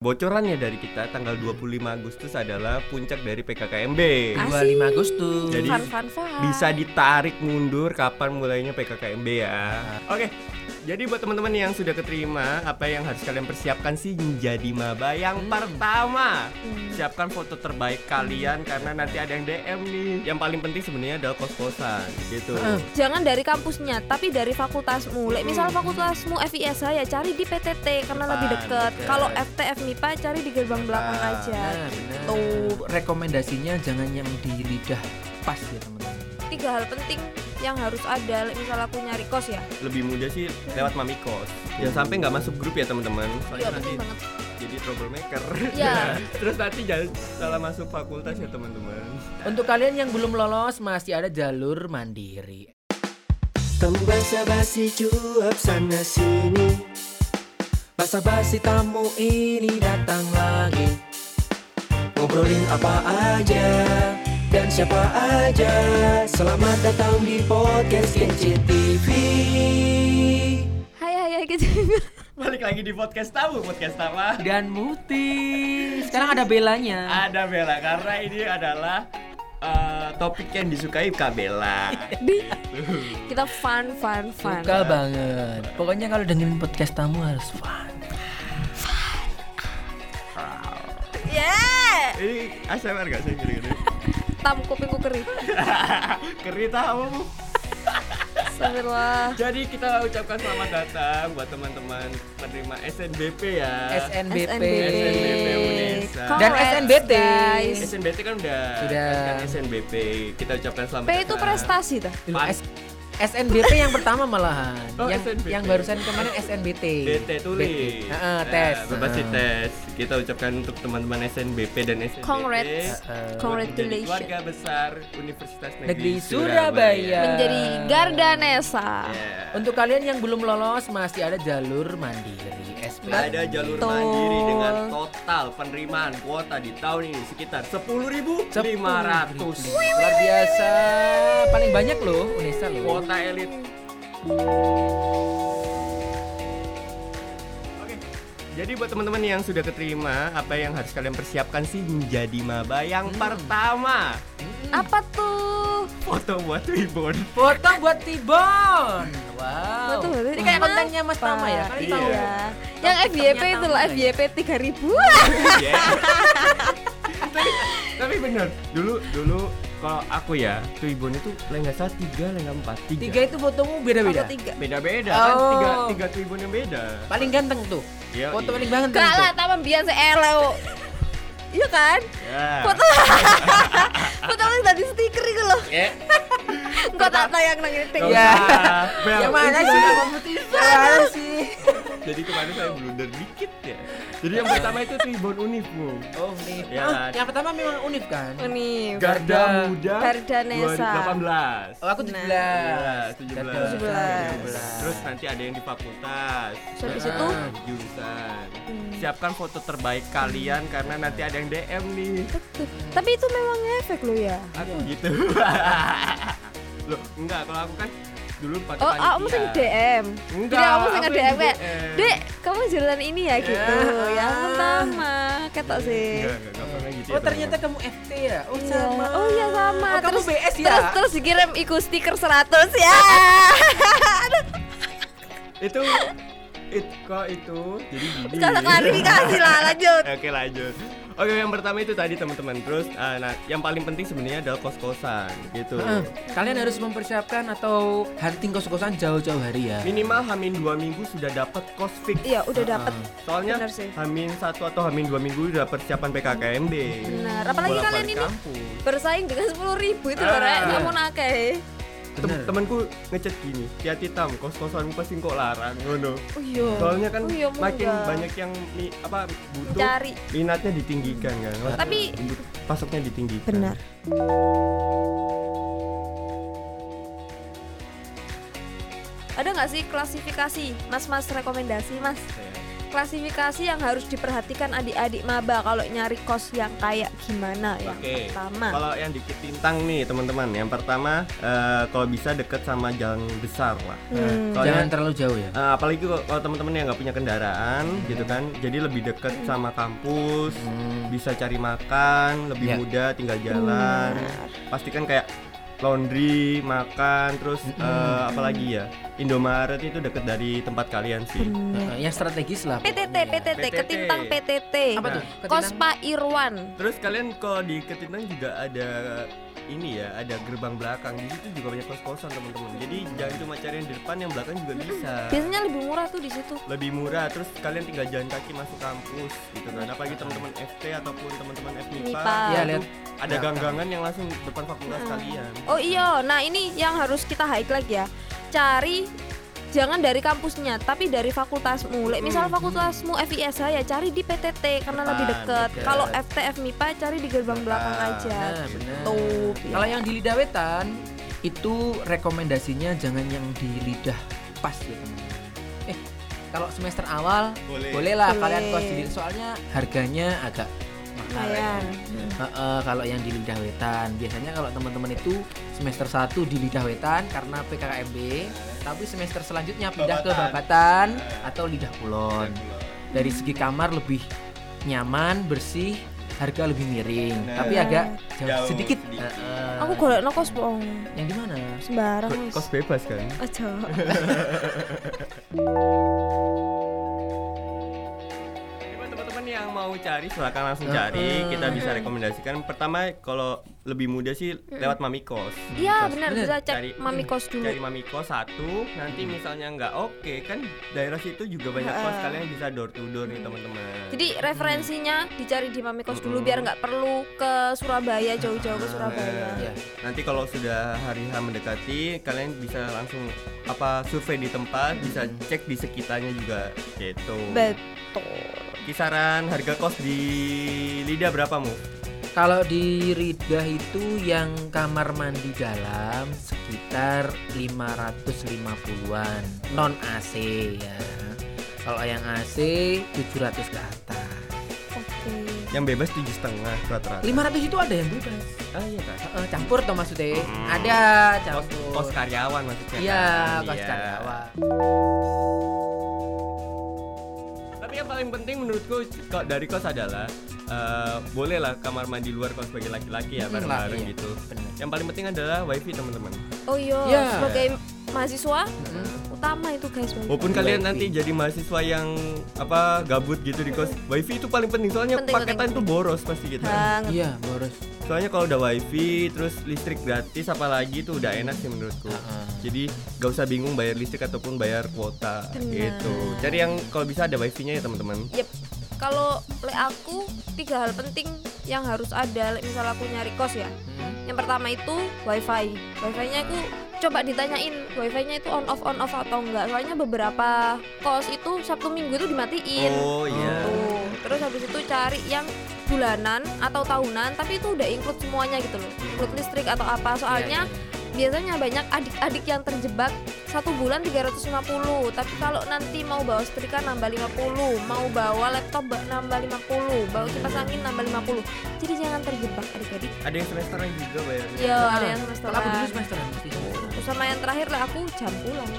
Bocorannya dari kita tanggal 25 Agustus adalah puncak dari PKKMB. Asik. 25 Agustus. Jadi Fun, fun, fun. Bisa ditarik mundur kapan mulainya PKKMB ya. Oke. Jadi buat teman-teman yang sudah keterima, apa yang harus kalian persiapkan sih menjadi maba yang pertama. Hmm. Siapkan foto terbaik kalian karena nanti ada yang DM nih. Yang paling penting sebenarnya adalah kos-kosan gitu. Heeh. Jangan dari kampusnya, tapi dari fakultasmu. Lek misal fakultasmu FISH ya cari di PTT karena Depan, lebih deket. deket. Kalau FTF MIPA cari di gerbang belakang aja. Nah. Tuh. Rekomendasinya jangan yang di lidah pas ya teman-teman. Tiga hal penting yang harus ada. Misal aku nyari kos ya. Lebih mudah sih lewat mami kos. Jangan sampai nggak masuk grup ya teman-teman. Soalnya Iya nanti penting banget. jadi troublemaker. Iya. Terus nanti jangan salah masuk fakultas ya teman-teman. Untuk kalian yang belum lolos masih ada jalur mandiri. Tamu basa-basi cuap sana sini Basa-basi tamu ini datang lagi Ngobrolin apa aja dan siapa aja Selamat datang di podcast Kece TV Hai hai hai gitu. Balik lagi di podcast tamu, podcast apa? Dan Muti. Sekarang ada belanya. Ada Bella karena ini adalah eh, topik yang disukai Kak Bella. Di kita fun fun fun. Suka banget. Pokoknya kalau dengerin podcast tamu harus fun. Yeah. ini ASMR gak sih gini-gini? Tam kupingku kering. Keri tahu. Astagfirullah. Jadi kita ucapkan selamat datang buat teman-teman penerima SNBP ya. SNBP. SNBP Unesa. Dan SNBT. guys. SNBT kan udah Sudah. kan SNBP. Kita ucapkan selamat P itu datang. prestasi dah. Dulu S- SNBP yang pertama malahan. Oh, yang SNBP. yang barusan kemarin SNBT. BT tulis. Heeh, Nah, tes. Bebas di Heeh. tes. Kita ucapkan untuk teman-teman SNBP dan SNBP. Congrats. Menjadi Congratulations. keluarga besar Universitas Negeri, Negeri Surabaya. Menjadi Garda Nesa. Yeah. Untuk kalian yang belum lolos masih ada jalur mandiri. Ada jalur Betul. mandiri dengan total penerimaan kuota di tahun ini sekitar 10.500 Luar biasa. Paling banyak loh Unesa loh. kuota elit. Oke. Jadi buat teman-teman yang sudah keterima, apa yang harus kalian persiapkan sih menjadi maba yang pertama? Apa tuh? Foto buat Tribun. Foto buat Tibon. Wow. Foto buat Ini kayak Tibon. kontennya Mas Tama ya. Kalian Iya. tahu? Iya. Yang FYP itu loh, apa ya? FYP 3000. Iya. tapi, tapi bener, dulu dulu kalau aku ya, Tribun itu lengga salah tiga, lengga empat, tiga. Tiga itu fotomu beda-beda. Atau tiga. Beda-beda kan, Oh. tiga, tiga Tribun yang beda. Paling ganteng tuh. Iya, Foto iya. paling ganteng Gak lah, taman biasa eleo. Iya kan? Ya. Foto Foto yang tadi stiker itu loh. Ya. Enggak tak tayang nang Iya. usah. Bel, Yang mana sih? kompetisi? Mana sih? Jadi kemarin saya blunder dikit ya. Jadi yang pertama itu Tribun Unif, Bu. Oh, Unif. Ya. Oh, yang pertama memang Unif kan? Unif. Garda Muda Garda Nesa. 2018. Oh, aku 17. Nah. Iya, 17. Garda 17. Terus nanti ada yang di fakultas. Habis Ah. itu jurusan. Hmm. Siapkan foto terbaik kalian karena nanti ada yang DM nih. Tapi itu memang efek lo ya. Aku gitu. Loh, enggak kalau aku kan dulu pakai Oh, panitia. kamu sing DM. Enggak, Jadi kamu sing yang kayak, DM. "Dek, kamu jualan ini ya gitu." Ya pertama, ketok sih. Enggak, enggak, enggak pernah gitu ya, Oh, ternyata kamu FT ya? Oh, Iya. sama. Oh iya sama. Oh, kamu terus BS ya? Terus terus dikirim ikut stiker 100 ya. itu it kok itu jadi gini Sekarang klarifikasi lah, lanjut. oke lanjut oke yang pertama itu tadi teman-teman terus ah, nah yang paling penting sebenarnya adalah kos kosan gitu Heeh. Kalian harus mempersiapkan atau hunting kos-kosan jauh-jauh hari ya. minimal hamin dua minggu sudah dapat kos fix Iya, udah dapet. soalnya Bener sih. hamin satu atau hamin dua minggu udah persiapan PKKMB Benar. Apalagi Bolak-balik kalian ini kampus. bersaing dengan 10.000 ribu itu loh, Ah. Rek. Kamu nakeh. Tem- temanku ngechat gini hati tam kos kosanmu pasti kok larang ngono Oh iya. soalnya kan Oh iya, makin banyak yang mi- apa butuh Cari. minatnya ditinggikan kan Tapi- pasoknya ditinggikan Benar. Ada nggak sih klasifikasi mas-mas rekomendasi mas? Klasifikasi yang harus diperhatikan adik-adik maba kalau nyari kos yang kayak gimana yang Oke. pertama. Kalau yang di Tintang nih teman-teman, yang pertama eh, kalau bisa deket sama jalan besar lah. Hmm. Soalnya- Jangan terlalu jauh ya. Eh, apalagi kalau teman-teman yang nggak punya kendaraan gitu kan, jadi lebih deket sama kampus, Hmm. bisa cari makan, lebih Ya. mudah tinggal jalan. Pastikan kayak laundry, makan, terus eh, apalagi ya, Indomaret itu deket dari tempat kalian sih. Bener. Eh, yang strategis lah. PTT, PTT, PTT. Ketintang PTT. Apa tuh? Kos Ketintang? Pak Irwan. Terus kalian kalau di Ketintang juga ada ini ya, ada gerbang belakang. Di situ juga banyak kos-kosan teman-teman. Jadi jangan cuma cari yang di depan, yang belakang juga bisa. Biasanya lebih murah tuh di situ. lebih murah terus kalian tinggal jalan kaki masuk kampus gitu kan apalagi teman-teman FT ataupun teman-teman FMIPA MIPA. Iya, itu lihat. ada ganggangan yang langsung depan fakultas kalian Oh iya, nah ini yang harus kita highlight ya. Cari jangan dari kampusnya, tapi dari fakultasmu. Lek misal fakultasmu FISH ya cari di PTT karena lebih deket. deket. Kalau FT FMIPA cari di gerbang belakang aja. Nah. Kalau yang di lidah wetan itu rekomendasinya jangan yang di lidah pas ya teman-teman. Eh, kalau semester awal Boleh. bolehlah Boleh. kalian kos di soalnya harganya agak mahal. ya. Kalau yang di lidah wetan biasanya kalau teman-teman itu semester 1 di lidah wetan karena PKKMB tapi semester selanjutnya pindah ke Babatan. babatan atau lidah kulon dari segi kamar lebih nyaman bersih harga lebih miring Nah. tapi agak jauh, Jauh sedikit, sedikit. Heeh. Aku golek no kos bohong. yang di mana Sembarang kos bebas kan aja. mau cari silakan langsung cari. Kita bisa rekomendasikan. Pertama kalau lebih mudah sih lewat mami kos Iya benar bisa cek Cari- mami kos dulu. cari mami kos satu nanti misalnya nggak oke kan daerah situ juga banyak kos kalian bisa door to door nih teman-teman. Jadi referensinya dicari di mami kos dulu biar nggak perlu ke Surabaya jauh-jauh ke Surabaya. Nah, Iya. Nanti kalau sudah hari H mendekati, kalian bisa langsung apa survei di tempat, bisa cek di sekitarnya juga. Gitu. Betul. Kisaran harga kos di Lida berapa mu? kalau di Ridah itu yang kamar mandi dalam sekitar 550-an non AC ya kalau yang AC 700 ke atas Oke. Yang bebas tujuh setengah rata-rata. 500 itu ada yang bebas Ah iya kan? Heeh, campur toh maksudnya Hmm. ada Kos, campur kos karyawan maksudnya. iya kos Iya. karyawan paling penting menurutku kok dari kos adalah eh, bolehlah kamar mandi luar kos bagi laki-laki ya Hmm, bareng-bareng iya. gitu. Bener. Yang paling penting adalah wifi teman-teman. Oh iya, Ya. sebagai mahasiswa Mm. Utama itu guys. wifi. Walaupun kalian Wifi. nanti jadi mahasiswa yang apa gabut gitu di kos, wifi itu paling penting soalnya Penting, paketan penting, tuh boros pasti gitu. Banget. iya boros Soalnya kalau udah wifi terus listrik gratis apalagi itu udah enak sih menurutku. Heeh. Jadi gak usah bingung bayar listrik ataupun bayar kuota Benar. gitu. Cari yang kalau bisa ada wifi-nya ya teman-teman. Yep. Kalau le aku tiga hal penting yang harus ada. Misal aku nyari kos ya. Hmm. Yang pertama itu wifi. Wifi-nya aku coba ditanyain wifi-nya itu on off on off atau enggak. Soalnya beberapa kos itu Sabtu Minggu itu dimatiin. Oh iya. Tuh. Terus habis itu cari yang bulanan atau tahunan tapi itu udah include semuanya gitu loh. Include listrik atau apa. Soalnya Iya, iya. biasanya banyak adik-adik yang terjebak satu bulan 350 tapi kalau nanti mau bawa setrika nambah 50 mau bawa laptop ba- nambah 50 bawa kipas angin nambah 50 jadi jangan terjebak adik-adik Ada yang semesteran juga bayarnya. ya Ah, ada yang semesteran kalau aku dulu semesteran mesti sama yang terakhir lah aku jam pulang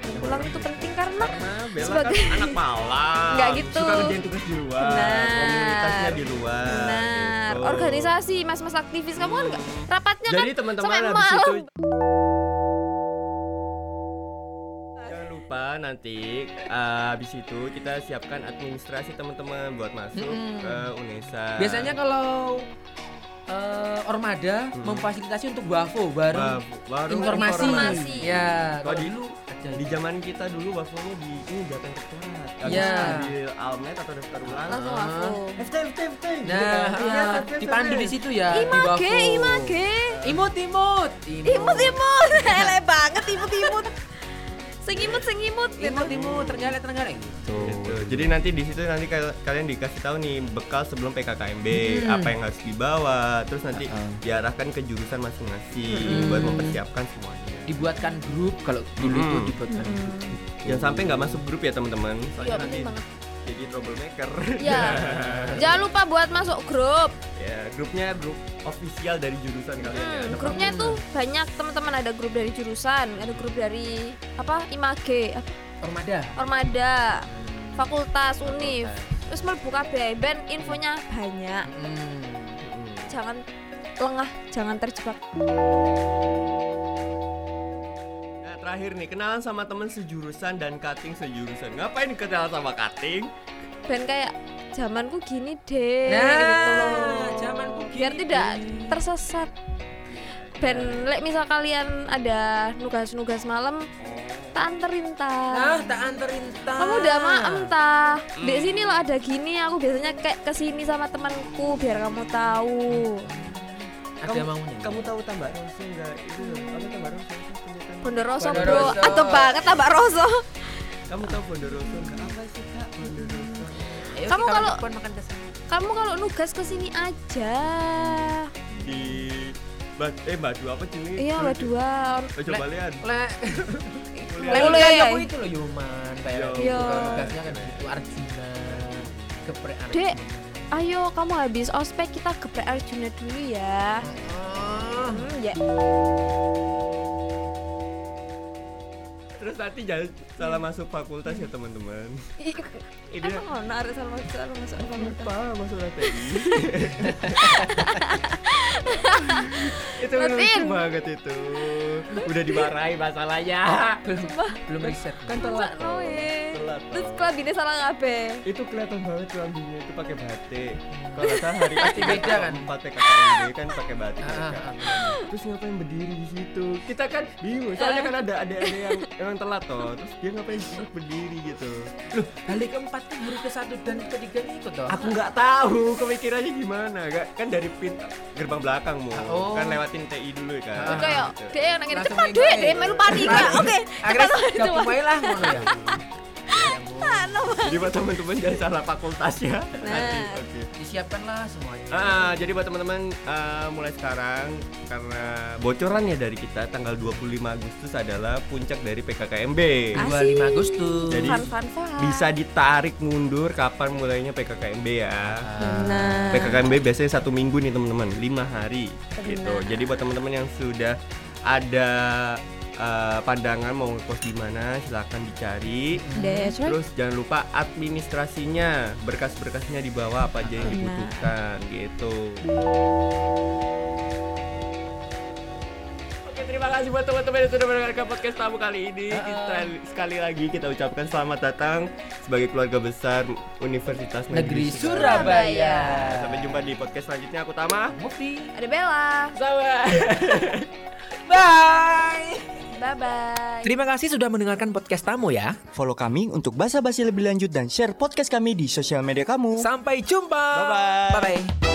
jam pulang itu penting karena Karena Bella Sebagai- kan anak malam. Nggak gitu. Suka tugas di luar. Benar. Komunitasnya di luar. benar gitu. organisasi mas-mas aktivis kamu kan rapatnya Jadi kan teman-teman sampai malam Jangan lupa nanti habis itu kita siapkan administrasi teman-teman buat masuk Mm-mm. ke UNESA. biasanya kalau eh, Ormada Hmm. memfasilitasi untuk Wafo baru Ba- baru informasi. Informasi. Ya, Kalau di- dulu di zaman kita dulu wafonya di ini datang ke kelas. Iya. ambil almet atau daftar ulang. langsung aku FT FT FT. gitu Nah, kan. Iya, ah, FT, dipandu di situ ya di image Wafo. image Imut imut. imut imut elek banget imut imut Sengimut sengimut gitu. Imut imut terenggalek terenggalek gitu. Gitu. Jadi nanti di situ nanti kal- kalian dikasih tahu nih bekal sebelum PKKMB Hmm. apa yang harus dibawa, terus nanti Uh-uh. diarahkan ke jurusan masing-masing Hmm. buat mempersiapkan semuanya. Dibuatkan grup kalau dulu itu Hmm. dibuatkan grup. Jangan sampai nggak masuk grup ya teman-teman. Soalnya nanti penting banget. Jadi troublemaker. Ya. Jangan lupa buat masuk grup. ya, grupnya grup official dari jurusan kalian ya. Hmm, Ada grupnya tuh banyak teman-teman ada grup dari jurusan, ada grup dari apa Image, Ormada. Ormada, fakultas, Univ. Terus mlebu kabeh ben infonya banyak. Hmm. Hmm. Jangan lengah, jangan terjebak. Terakhir nih, kenalan sama temen sejurusan dan cutting sejurusan. Ngapain kenalan sama cutting? Ben kayak zamanku gini deh Nah, gitu zamanku Biar gini tidak deh. tersesat. Ben lek misal kalian ada nugas-nugas malam, tak anterin Ah, ta. tak anterin ta. Kamu udah maem ta. Di sini lo ada gini, aku biasanya kayak ke sini sama temanku biar kamu tahu. Ada Kamu- maunya. Kamu tahu tambah rasa enggak? Itu apa tambah rasa? Sebutan. Bondoroso bro, atau banget tambah roso. Kamu tahu Bondowoso enggak? Apa sih Kak Bondowoso? Ayo, Kamu kita kalau- makan ke sana. Kamu kalau nugas ke sini aja. Di Bad eh Badu apa sih? Iya, mbak dua. Oh, coba lihat. Le, Le- le, aku itu loh Yoman kayak gitu. Tugasnya kan itu Arjuna. Geprek Arjuna. Dek. Ayo kamu habis ospek kita geprek Arjuna dulu ya. Oh. Hmm, ya. Terus nanti jangan salah masuk fakultas ya teman-teman. Ini Emang ono arek salah masuk salah masuk fakultas. apa masuk TI? itu lucu Latin. banget itu. Udah dimarahi masalahnya. belum belum riset. Kan telat. Telat. Terus toh. kelabine salah kabeh. itu kelihatan banget kelambinya itu pakai batik. Kalau nggak salah hari Pasti beda kan? Empat PKKMB kan pakai batik. Ah, mereka. ah, Terus ngapain berdiri di situ? Kita kan bingung. Soalnya kan ada ada ada yang yang telat toh. Terus dia ngapain berdiri gitu. Loh, hari keempat tuh huruf ke satu dan ketiga ikut toh. Aku nggak tahu kemikirannya gimana. Gak, kan dari pin gerbang belakangmu. Oh. Kan lewatin TI dulu kan. Ah, Kayak dia yang nangin Langsung cepat duit deh melu panik ya. Oke. Akhirnya Cepat gak coba. pemain lah ngono ya. Jadi buat teman-teman jangan salah fakultas ya. Nah. Nanti. Disiapkanlah semuanya. Ah, jadi buat teman-teman ah, mulai sekarang karena bocoran ya dari kita tanggal 25 Agustus adalah puncak dari PKKMB. Asik. 25 Agustus. Jadi Fun fun fun. Bisa ditarik mundur kapan mulainya PKKMB ya. Nah. PKKMB biasanya satu minggu nih teman-teman, lima hari gitu. Jadi buat teman-teman yang sudah ada uh, pandangan mau ngekos di mana, silakan dicari. That's right. Terus jangan lupa administrasinya, berkas-berkasnya di bawah apa aja yang dibutuhkan gitu. Oke, terima kasih buat teman-teman yang sudah mendengarkan podcast tamu kali ini. Kita sekali lagi kita ucapkan selamat datang sebagai keluarga besar Universitas Negeri Negeri Surabaya. Sampai jumpa di podcast selanjutnya. Aku Tama. Mukti. Ada Bella. Sama. Bye. Bye bye. Terima kasih sudah mendengarkan podcast tamu ya. Follow kami untuk basa-basi lebih lanjut dan share podcast kami di sosial media kamu. Sampai jumpa. Bye-bye. Bye bye.